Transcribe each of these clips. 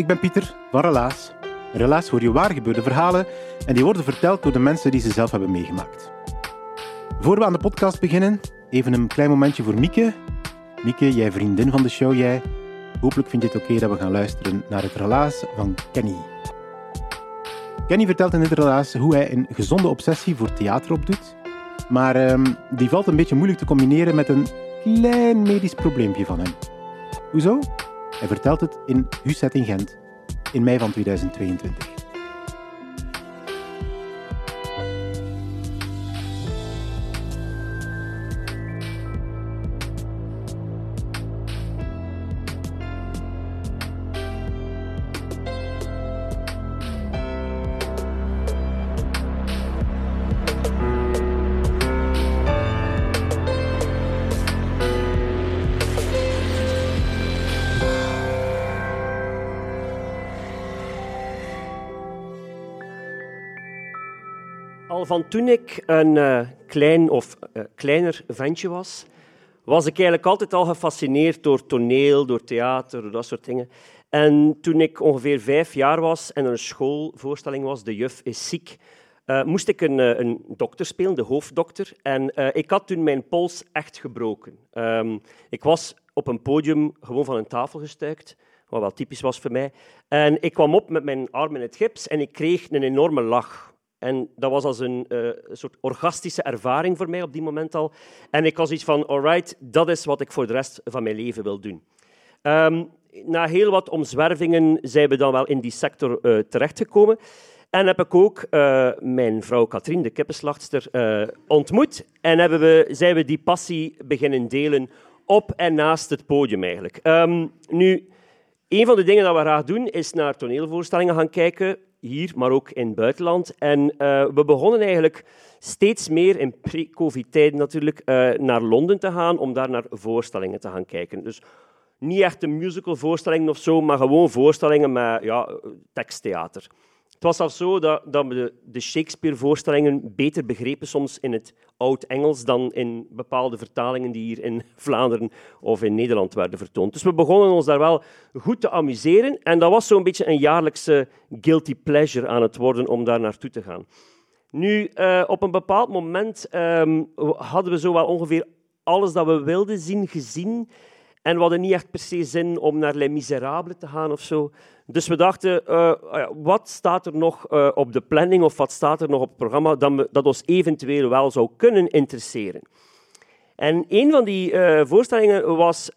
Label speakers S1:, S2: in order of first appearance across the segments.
S1: Ik ben Pieter van Relaas. Relaas hoor je waar gebeurde verhalen en die worden verteld door de mensen die ze zelf hebben meegemaakt. Voor we aan de podcast beginnen, even een klein momentje voor Mieke. Mieke, jij vriendin van de show, jij. Hopelijk vind je het oké dat we gaan luisteren naar het relaas van Kenny. Kenny vertelt in dit relaas hoe hij een gezonde obsessie voor theater opdoet, maar ehm, die valt een beetje moeilijk te combineren met een klein medisch probleempje van hem. Hoezo? Hij vertelt het in Huset in Gent in mei van 2022.
S2: Van toen ik een eh, klein of eh, kleiner ventje was, was ik eigenlijk altijd al gefascineerd door toneel, door theater, door dat soort dingen. En toen ik ongeveer vijf jaar was en er een schoolvoorstelling was, De Juf is ziek, eh, moest ik een, een dokter spelen, de hoofddokter. En ik had toen mijn pols echt gebroken. Ehm, ik was op een podium gewoon van een tafel gestuikt, wat wel typisch was voor mij. En ik kwam op met mijn arm in het gips en ik kreeg een enorme lach. En dat was als een eh, soort orgastische ervaring voor mij op die moment al. En ik was iets van, alright, dat is wat ik voor de rest van mijn leven wil doen. Ehm, na heel wat omzwervingen zijn we dan wel in die sector eh, terechtgekomen. En heb ik ook eh, mijn vrouw Katrien, de kippenslachtster, ontmoet. En hebben we, zijn we die passie beginnen delen op en naast het podium eigenlijk. Ehm, nu, een van de dingen dat we graag doen, is naar toneelvoorstellingen gaan kijken, hier, maar ook in het buitenland. En eh, we begonnen eigenlijk steeds meer, in pre-covid-tijden natuurlijk, eh, naar Londen te gaan om daar naar voorstellingen te gaan kijken. Dus niet echt een musicalvoorstellingen of zo, maar gewoon voorstellingen met ja, teksttheater. Het was zelfs zo dat, we de, de Shakespeare-voorstellingen beter begrepen soms in het oud-Engels dan in bepaalde vertalingen die hier in Vlaanderen of in Nederland werden vertoond. Dus we begonnen ons daar wel goed te amuseren en dat was zo'n beetje een jaarlijkse guilty pleasure aan het worden om daar naartoe te gaan. Nu, eh, op een bepaald moment ehm, hadden we zo wel ongeveer alles dat we wilden zien gezien. En we hadden niet echt per se zin om naar Les Miserables te gaan of zo. Dus we dachten, eh, ja, wat staat er nog eh, op de planning of wat staat er nog op het programma dat, me, dat ons eventueel wel zou kunnen interesseren? En een van die eh, voorstellingen was,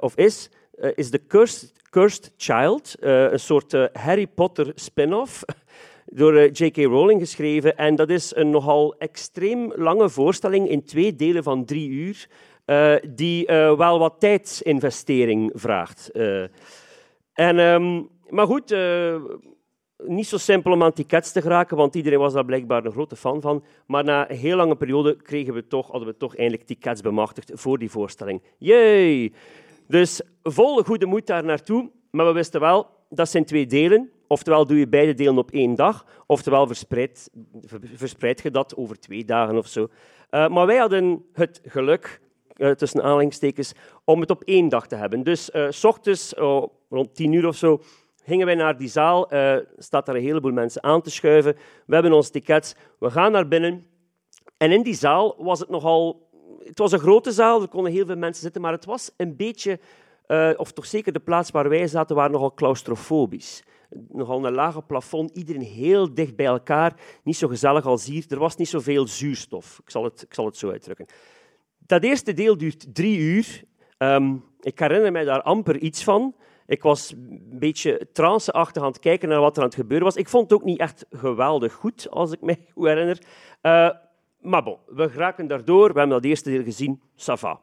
S2: of is, is The Cursed, Cursed Child, een soort Harry Potter spin-off door J.K. Rowling geschreven. En dat is een nogal extreem lange voorstelling in twee delen van drie uur, eh, die eh, wel wat tijdsinvestering vraagt. Eh, en, ehm, maar goed, niet zo simpel om aan tickets te geraken, want iedereen was daar blijkbaar een grote fan van. Maar na een heel lange periode kregen we toch, hadden we toch eindelijk tickets bemachtigd voor die voorstelling. Yay! Dus vol goede moed daar naartoe. Maar we wisten wel, dat zijn twee delen. Oftewel doe je beide delen op één dag, oftewel verspreid, verspreid je dat over twee dagen of zo. Maar wij hadden het geluk, eh, tussen aanhalingstekens, om het op één dag te hebben. Dus eh, s ochtends, oh, rond tien uur of zo, gingen wij naar die zaal. eh staat daar een heleboel mensen aan te schuiven. We hebben ons tickets. We gaan naar binnen. En in die zaal was het nogal... Het was een grote zaal, er konden heel veel mensen zitten, maar het was een beetje... of toch zeker de plaats waar wij zaten, waren nogal claustrofobisch. Nogal een lage plafond, iedereen heel dicht bij elkaar. Niet zo gezellig als hier. Er was niet zoveel zuurstof. Ik zal het, ik zal het zo uitdrukken. Dat eerste deel duurt drie uur. Ehm, ik herinner mij daar amper iets van. Ik was een beetje tranceachtig aan het kijken naar wat er aan het gebeuren was. Ik vond het ook niet echt geweldig goed, als ik me goed herinner. Eh, maar bon, we geraken daardoor. We hebben dat eerste deel gezien. Ça va.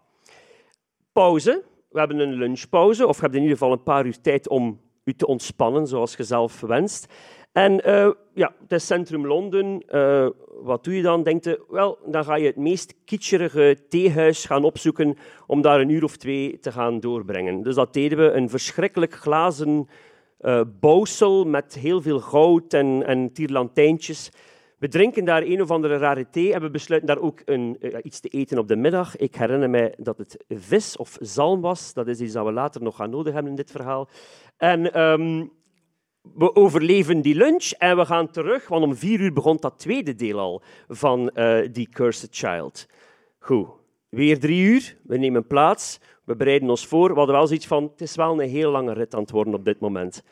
S2: Pauze. We hebben een lunchpauze, of je hebt in ieder geval een paar uur tijd om u te ontspannen, zoals je zelf wenst. En eh, ja, het is centrum Londen. Eh, wat doe je dan? Denkt je, wel, dan ga je het meest kitscherige theehuis gaan opzoeken om daar een uur of twee te gaan doorbrengen. Dus dat deden we. Een verschrikkelijk glazen eh bouwsel met heel veel goud en, en tierlantijntjes. We drinken daar een of andere rare thee en we besluiten daar ook een, iets te eten op de middag. Ik herinner mij dat het vis of zalm was. Dat is iets dat we later nog gaan nodig hebben in dit verhaal. En ehm, we overleven die lunch en we gaan terug, want om vier uur begon dat tweede deel al van eh die Cursed Child. Goed, weer drie uur, we nemen plaats, we bereiden ons voor. We hadden wel zoiets van, het is wel een heel lange rit aan het worden op dit moment.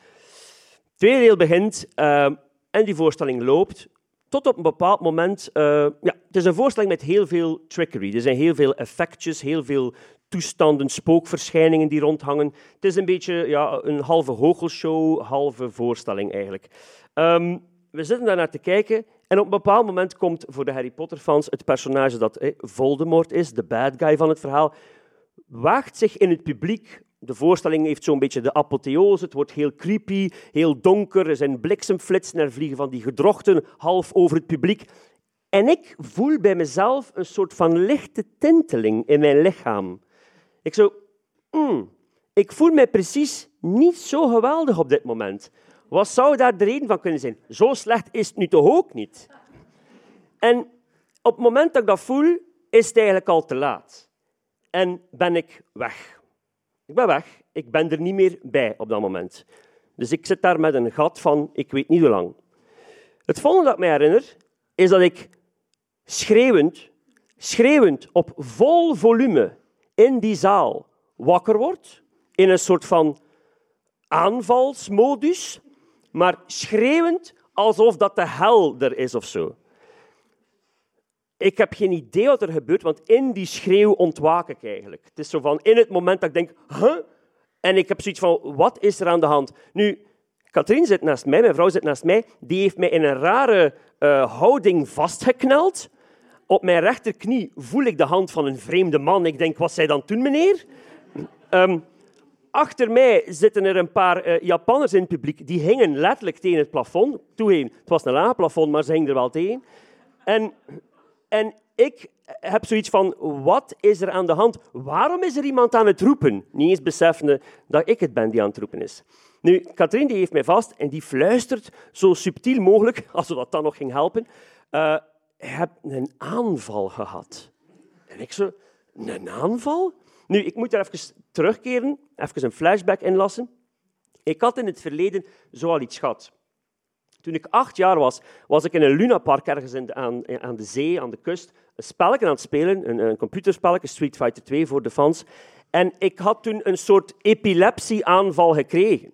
S2: Tweede deel begint eh, en die voorstelling loopt tot op een bepaald moment... eh, ja, het is een voorstelling met heel veel trickery. Er zijn heel veel effectjes, heel veel toestanden, spookverschijningen die rondhangen. Het is een beetje ja, een halve hoochelshow, halve voorstelling eigenlijk. Ehm, we zitten daar naar te kijken en op een bepaald moment komt voor de Harry Potter-fans het personage dat Voldemort is, de bad guy van het verhaal, waagt zich in het publiek. De voorstelling heeft zo'n beetje de apotheose. Het wordt heel creepy, heel donker. Er zijn bliksemflitsen, er vliegen van die gedrochten half over het publiek. En ik voel bij mezelf een soort van lichte tinteling in mijn lichaam. Ik zo, "Hmm, ik voel mij precies niet zo geweldig op dit moment. Wat zou daar de reden van kunnen zijn? Zo slecht is het nu toch ook niet? En op het moment dat ik dat voel, is het eigenlijk al te laat. En ben ik weg. Ik ben weg. Ik ben er niet meer bij op dat moment. Dus ik zit daar met een gat van ik weet niet hoe lang. Het volgende dat ik me herinner, is dat ik schreeuwend, schreeuwend op vol volume in die zaal wakker word, in een soort van aanvalsmodus, maar schreeuwend alsof dat de hel er is of zo. Ik heb geen idee wat er gebeurt, want in die schreeuw ontwaak ik eigenlijk. Het is zo van, in het moment dat ik denk, huh? En ik heb zoiets van, wat is er aan de hand? Nu, Katrien zit naast mij, mijn vrouw zit naast mij, die heeft mij in een rare eh, houding vastgekneld. Op mijn rechterknie voel ik de hand van een vreemde man. Ik denk, wat zij dan doen, meneer? Ehm, achter mij zitten er een paar eh, Japanners in het publiek. Die hingen letterlijk tegen het plafond. Toegeven, het was een laag plafond, maar ze hingen er wel tegen. En, en ik heb zoiets van, wat is er aan de hand? Waarom is er iemand aan het roepen? Niet eens beseffende dat ik het ben die aan het roepen is. Nu, Katrien die heeft mij vast en die fluistert zo subtiel mogelijk, als dat dan nog ging helpen, eh, je hebt een aanval gehad. En ik zo, een aanval? Nu, ik moet er even terugkeren, even een flashback inlassen. Ik had in het verleden zoal iets gehad. Toen ik acht jaar was, was ik in een lunapark ergens aan, aan de zee, aan de kust, een spelletje aan het spelen, een, een Street Fighter 2 voor de fans. En ik had toen een soort epilepsieaanval gekregen.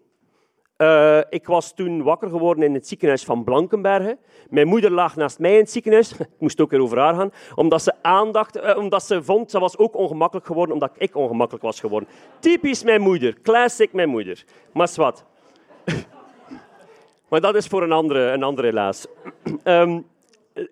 S2: Eh, ik was toen wakker geworden in het ziekenhuis van Blankenbergen. Mijn moeder lag naast mij in het ziekenhuis. Ik moest ook weer over haar gaan. Omdat ze aandacht, eh, omdat ze vond, ze was ook ongemakkelijk geworden, omdat ik ongemakkelijk was geworden. Typisch mijn moeder. Classic mijn moeder. Maar wat. maar dat is voor een andere, een andere helaas. Ehm,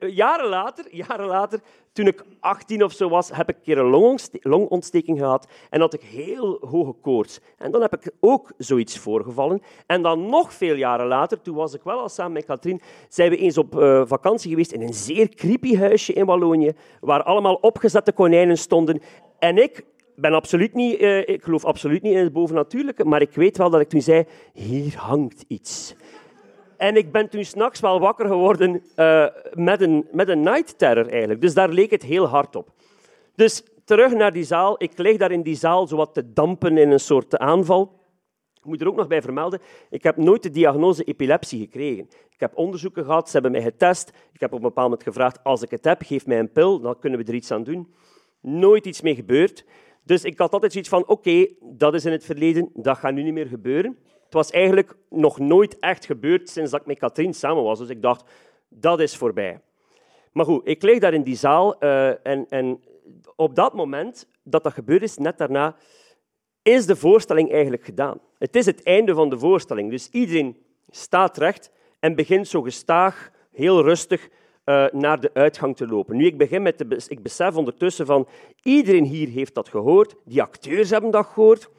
S2: jaren later, jaren later, toen ik 18 of zo was, heb ik een keer een longontste- longontsteking gehad en had ik heel hoge koorts. En dan heb ik ook zoiets voorgevallen. En dan nog veel jaren later, toen was ik wel al samen met Katrien, zijn we eens op eh, vakantie geweest in een zeer creepy huisje in Wallonië, waar allemaal opgezette konijnen stonden. En ik ben absoluut niet, eh, ik geloof absoluut niet in het bovennatuurlijke, maar ik weet wel dat ik toen zei, hier hangt iets. En ik ben toen s'nachts wel wakker geworden eh, met, een, met een night terror eigenlijk. Dus daar leek het heel hard op. Dus terug naar die zaal. Ik lig daar in die zaal zowat te dampen in een soort aanval. Ik moet er ook nog bij vermelden, ik heb nooit de diagnose epilepsie gekregen. Ik heb onderzoeken gehad, ze hebben mij getest. Ik heb op een bepaald moment gevraagd, als ik het heb, geef mij een pil, dan kunnen we er iets aan doen. Nooit iets mee gebeurd. Dus ik had altijd zoiets van, oké, dat is in het verleden, dat gaat nu niet meer gebeuren. Het was eigenlijk nog nooit echt gebeurd sinds dat ik met Katrien samen was. Dus ik dacht, dat is voorbij. Maar goed, ik lig daar in die zaal uh, en, en op dat moment dat dat gebeurd is, net daarna, is de voorstelling eigenlijk gedaan. Het is het einde van de voorstelling. Dus iedereen staat recht en begint zo gestaag, heel rustig, uh, naar de uitgang te lopen. Nu, ik begin met ik besef ondertussen van, iedereen hier heeft dat gehoord, die acteurs hebben dat gehoord.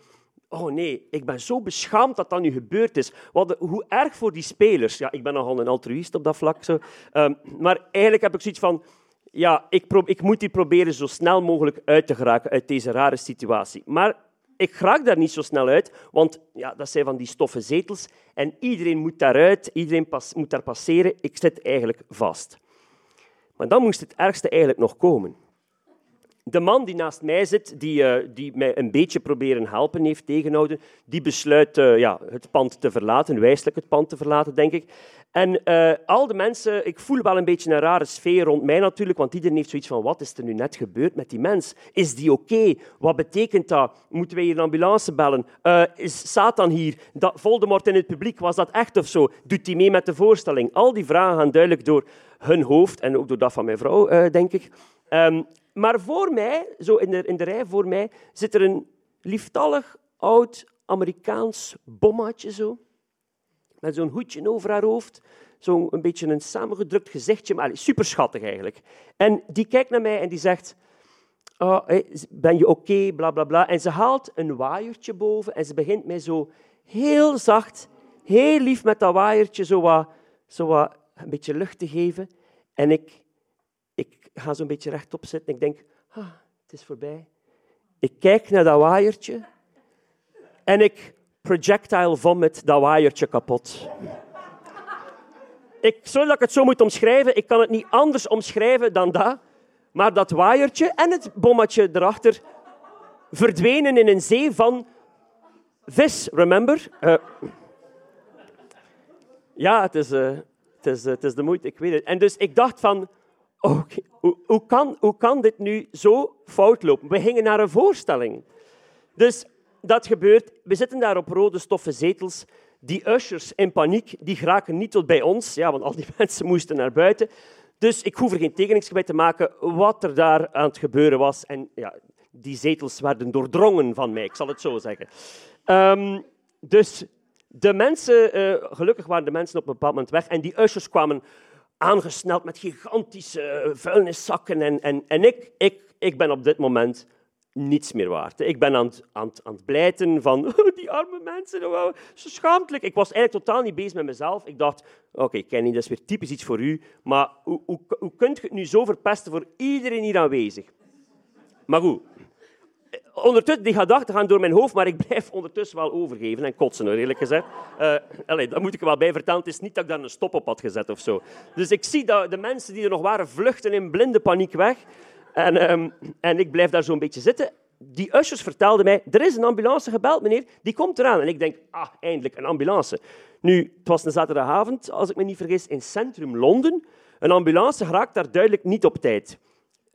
S2: Oh nee, ik ben zo beschaamd dat dat nu gebeurd is. Wat, hoe erg voor die spelers. Ja, ik ben nogal een altruïst op dat vlak. Zo. Um, maar eigenlijk heb ik zoiets van, ja, ik, ik moet die proberen zo snel mogelijk uit te geraken uit deze rare situatie. Maar ik raak daar niet zo snel uit, want ja, dat zijn van die stoffen zetels en iedereen moet daaruit, iedereen moet daar passeren. Ik zit eigenlijk vast. Maar dan moest het ergste eigenlijk nog komen. De man die naast mij zit, die, uh, die mij een beetje proberen helpen heeft tegenhouden, die besluit uh, ja, het pand te verlaten, wijselijk het pand te verlaten, denk ik. En uh, al de mensen, ik voel wel een beetje een rare sfeer rond mij natuurlijk, want iedereen heeft zoiets van, wat is er nu net gebeurd met die mens? Is die oké? Wat betekent dat? Moeten wij hier een ambulance bellen? is Satan hier? Dat, Voldemort in het publiek, was dat echt of zo? Doet hij mee met de voorstelling? Al die vragen gaan duidelijk door hun hoofd en ook door dat van mijn vrouw, denk ik. Um, maar voor mij, zo in de, in de rij voor mij, zit er een lieftallig oud Amerikaans bommaatje zo. Met zo'n hoedje over haar hoofd. Zo'n een beetje een samengedrukt gezichtje, maar super schattig eigenlijk. En die kijkt naar mij en die zegt, oh, ben je oké, bla bla bla. En ze haalt een waaiertje boven en ze begint mij zo heel zacht, heel lief met dat waaiertje zo wat, zo wat een beetje lucht te geven. En ik, ga zo'n beetje rechtop zitten en ik denk, ah, het is voorbij. Ik kijk naar dat waaiertje en ik projectile vomit dat waaiertje kapot. Ik, sorry dat ik het zo moet omschrijven, ik kan het niet anders omschrijven dan dat, maar dat waaiertje en het bommetje erachter verdwenen in een zee van vis, remember? Uh, ja, het is, uh, het, is, uh, het is de moeite, ik weet het. En dus ik dacht van, hoe, kan, hoe kan dit nu zo fout lopen? We gingen naar een voorstelling. Dus dat gebeurt. We zitten daar op rode stoffen zetels. Die ushers in paniek, die geraken niet tot bij ons, ja, want al die mensen moesten naar buiten. Dus ik hoef er geen tekeningsje bij te maken wat er daar aan het gebeuren was. En ja, die zetels werden doordrongen van mij, ik zal het zo zeggen. Um, dus de mensen, uh, gelukkig waren de mensen op een bepaald moment weg en die ushers kwamen aangesneld met gigantische eh, vuilniszakken. En, en, en ik, ik, ik ben op dit moment niets meer waard. Ik ben aan het, aan, aan het blijten van oh, die arme mensen, oh, zo schaamtelijk. Ik was eigenlijk totaal niet bezig met mezelf. Ik dacht, oké, okay, Kenny, dat is weer typisch iets voor u, maar hoe, hoe, hoe kunt je het nu zo verpesten voor iedereen hier aanwezig? Maar goed, ondertussen, die gedachten gaan door mijn hoofd, maar ik blijf ondertussen wel overgeven en kotsen, eerlijk gezegd. Allez, dat moet ik er wel bij vertellen. Het is niet dat ik daar een stop op had gezet of zo. Dus ik zie dat de mensen die er nog waren vluchten in blinde paniek weg. En, um, en ik blijf daar zo'n beetje zitten. Die ushers vertelden mij, er is een ambulance gebeld, meneer, die komt eraan. En ik denk, ah, eindelijk, een ambulance. Nu, het was een zaterdagavond, als ik me niet vergis, in centrum Londen. Een ambulance raakt daar duidelijk niet op tijd.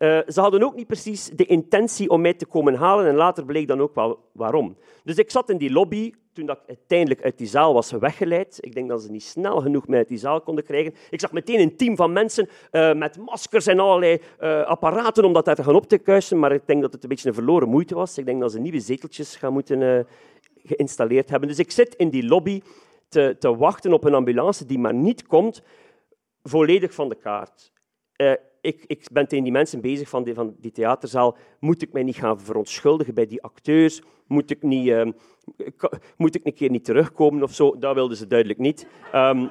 S2: Uh, ze hadden ook niet precies de intentie om mij te komen halen en later bleek dan ook wel waarom. Dus ik zat in die lobby toen ik uiteindelijk uit die zaal was weggeleid. Ik denk dat ze niet snel genoeg mij uit die zaal konden krijgen. Ik zag meteen een team van mensen uh, met maskers en allerlei uh, apparaten om dat te gaan op te kuisen, maar ik denk dat het een beetje een verloren moeite was. Ik denk dat ze nieuwe zeteltjes gaan moeten geïnstalleerd hebben. Dus ik zit in die lobby te, te wachten op een ambulance die maar niet komt, volledig van de kaart ik, ik ben tegen die mensen bezig van die, van die theaterzaal. Moet ik mij niet gaan verontschuldigen bij die acteurs? Moet ik, niet, uh, moet ik een keer niet terugkomen of zo? Dat wilden ze duidelijk niet. Um,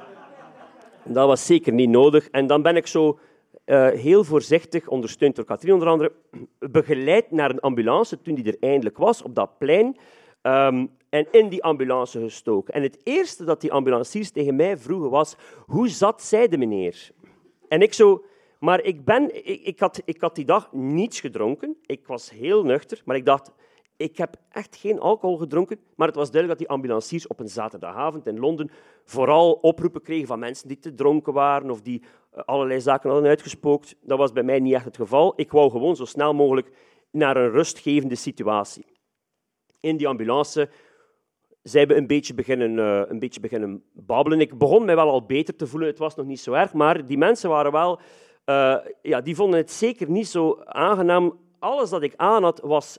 S2: dat was zeker niet nodig. En dan ben ik zo uh, heel voorzichtig, ondersteund door Katrien onder andere, begeleid naar een ambulance toen die er eindelijk was, op dat plein. Um, en in die ambulance gestoken. En het eerste dat die ambulanciers tegen mij vroegen was, hoe zat zij de meneer? En ik zo, maar ik, ben, ik, ik, had, ik had die dag niets gedronken. Ik was heel nuchter, maar ik dacht, ik heb echt geen alcohol gedronken, maar het was duidelijk dat die ambulanciers op een zaterdagavond in Londen vooral oproepen kregen van mensen die te dronken waren of die eh, allerlei zaken hadden uitgespookt. Dat was bij mij niet echt het geval. Ik wou gewoon zo snel mogelijk naar een rustgevende situatie. In die ambulance zijn we een beetje, beginnen, uh, een beetje beginnen babbelen. Ik begon mij wel al beter te voelen, het was nog niet zo erg, maar die mensen waren wel... Uh, ja, die vonden het zeker niet zo aangenaam. Alles dat ik aan had was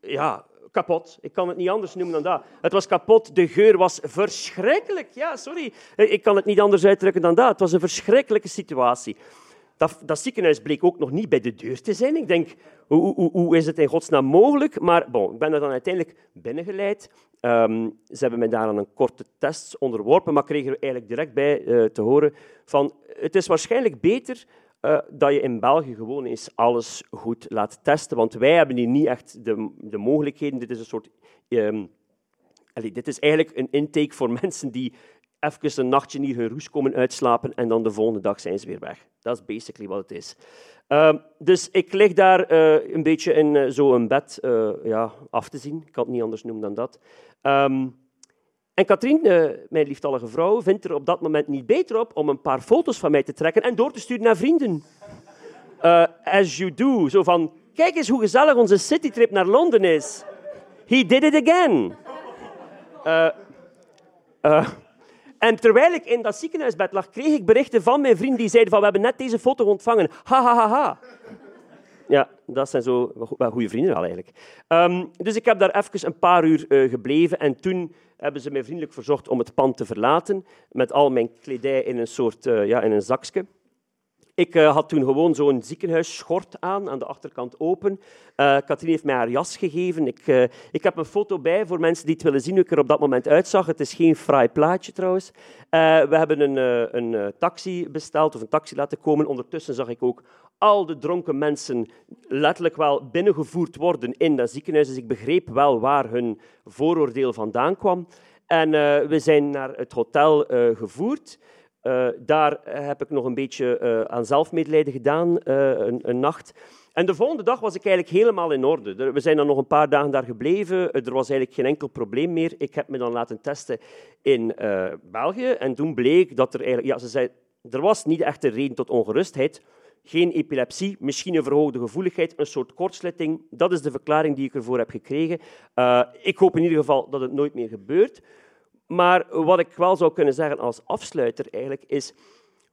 S2: ja, kapot. Ik kan het niet anders noemen dan dat. Het was kapot, de geur was verschrikkelijk. Ja, sorry, ik kan het niet anders uitdrukken dan dat. Het was een verschrikkelijke situatie. Dat, dat, ziekenhuis bleek ook nog niet bij de deur te zijn. Ik denk, hoe, hoe, hoe is het in godsnaam mogelijk? Maar bon, ik ben er dan uiteindelijk binnengeleid. Um, ze hebben mij daar aan een korte test onderworpen, maar kregen er eigenlijk direct bij uh, te horen van het is waarschijnlijk beter uh, dat je in België gewoon eens alles goed laat testen. Want wij hebben hier niet echt de, de mogelijkheden. Dit is een soort... Allez, dit is eigenlijk een intake voor mensen die even een nachtje hier hun roes komen uitslapen en dan de volgende dag zijn ze weer weg. Dat is basically wat het is. Uh, dus ik lig daar uh, een beetje in uh, zo'n bed ja, af te zien. Ik kan het niet anders noemen dan dat. Um, en Katrien, mijn lieftallige vrouw, vindt er op dat moment niet beter op om een paar foto's van mij te trekken en door te sturen naar vrienden. As you do. Zo van, kijk eens hoe gezellig onze citytrip naar Londen is. He did it again. En terwijl ik in dat ziekenhuisbed lag, kreeg ik berichten van mijn vrienden die zeiden van, we hebben net deze foto ontvangen. Ha, ha, ha, ha. Ja, dat zijn zo goede vrienden wel eigenlijk. Um, dus ik heb daar even een paar uur uh, gebleven en toen hebben ze mij vriendelijk verzocht om het pand te verlaten met al mijn kledij in een soort uh, ja, in een zakje. Ik uh, had toen gewoon zo'n ziekenhuisschort aan, aan de achterkant open. Uh, Katrien heeft mij haar jas gegeven. Ik, uh, ik heb een foto bij voor mensen die het willen zien hoe ik er op dat moment uitzag. Het is geen fraai plaatje trouwens. we hebben een, een taxi besteld, of een taxi laten komen. Ondertussen zag ik ook al de dronken mensen letterlijk wel binnengevoerd worden in dat ziekenhuis. Dus ik begreep wel waar hun vooroordeel vandaan kwam. En we zijn naar het hotel gevoerd. Uh, daar heb ik nog een beetje uh, aan zelfmedelijden gedaan, uh, een, een, nacht. En de volgende dag was ik eigenlijk helemaal in orde. We zijn dan nog een paar dagen daar gebleven. Er was eigenlijk geen enkel probleem meer. Ik heb me dan laten testen in België. En toen bleek dat er eigenlijk... Ja, ze zei, er was niet echt een reden tot ongerustheid. Geen epilepsie, misschien een verhoogde gevoeligheid, een soort kortslitting. Dat is de verklaring die ik ervoor heb gekregen. ik hoop in ieder geval dat het nooit meer gebeurt. Maar wat ik wel zou kunnen zeggen als afsluiter eigenlijk is,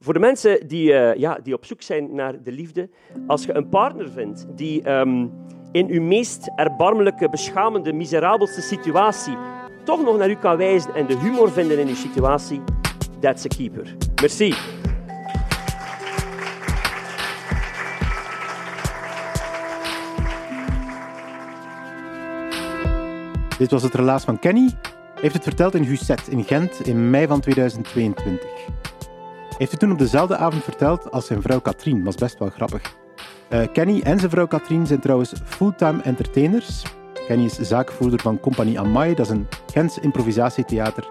S2: voor de mensen die, uh, ja, die op zoek zijn naar de liefde, als je een partner vindt die um, in uw meest erbarmelijke, beschamende, miserabelste situatie toch nog naar u kan wijzen en de humor vinden in uw situatie, that's a keeper. Merci.
S1: Dit was het relaas van Kenny heeft het verteld in Gusset in Gent in mei van 2022. Heeft het toen op dezelfde avond verteld als zijn vrouw Katrien, was best wel grappig. Uh, Kenny en zijn vrouw Katrien zijn trouwens fulltime entertainers. Kenny is zaakvoerder van Compagnie Amai, dat is een Gents improvisatietheater.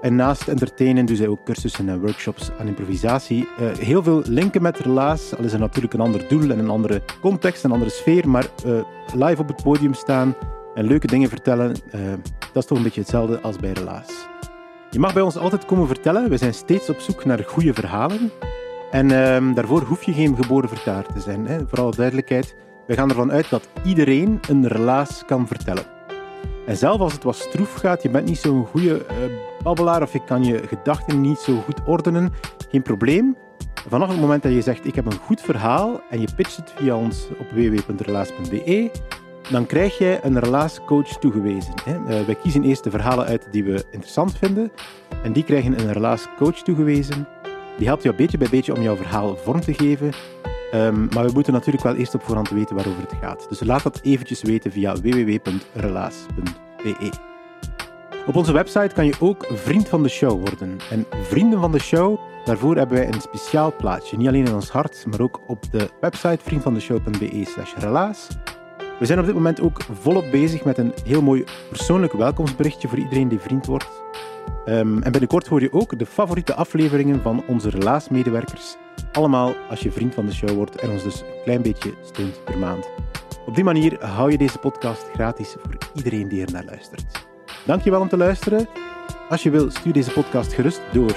S1: En naast entertainen doen zij ook cursussen en workshops aan improvisatie. Uh, heel veel linken met Relaas, al is er natuurlijk een ander doel en een andere context, een andere sfeer, maar uh, live op het podium staan en leuke dingen vertellen, uh, dat is toch een beetje hetzelfde als bij Relaas. Je mag bij ons altijd komen vertellen. We zijn steeds op zoek naar goede verhalen. En uh, daarvoor hoef je geen geboren vertaler te zijn. Hè. Voor alle duidelijkheid, we gaan ervan uit dat iedereen een relaas kan vertellen. En zelf als het wat stroef gaat, je bent niet zo'n goede uh, babbelaar of je kan je gedachten niet zo goed ordenen, geen probleem. Vanaf het moment dat je zegt ik heb een goed verhaal en je pitcht het via ons op www.relaas.be, dan krijg jij een relatiecoach toegewezen. Uh, wij kiezen eerst de verhalen uit die we interessant vinden en die krijgen een relatiecoach toegewezen. Die helpt jou beetje bij beetje om jouw verhaal vorm te geven. Um, maar we moeten natuurlijk wel eerst op voorhand weten waarover het gaat. Dus laat dat eventjes weten via www.relaas.be. Op onze website kan je ook vriend van de show worden. En vrienden van de show, daarvoor hebben wij een speciaal plaatsje. Niet alleen in ons hart, maar ook op de website vriendvandeshow.be slash relaas. We zijn op dit moment ook volop bezig met een heel mooi persoonlijk welkomstberichtje voor iedereen die vriend wordt. Um, en binnenkort hoor je ook de favoriete afleveringen van onze relaasmedewerkers. Allemaal als je vriend van de show wordt en ons dus een klein beetje steunt per maand. Op die manier hou je deze podcast gratis voor iedereen die er naar luistert. Dankjewel om te luisteren. Als je wil, stuur deze podcast gerust door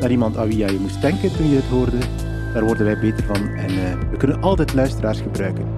S1: naar iemand aan wie je moest denken toen je het hoorde. Daar worden wij beter van en uh, we kunnen altijd luisteraars gebruiken.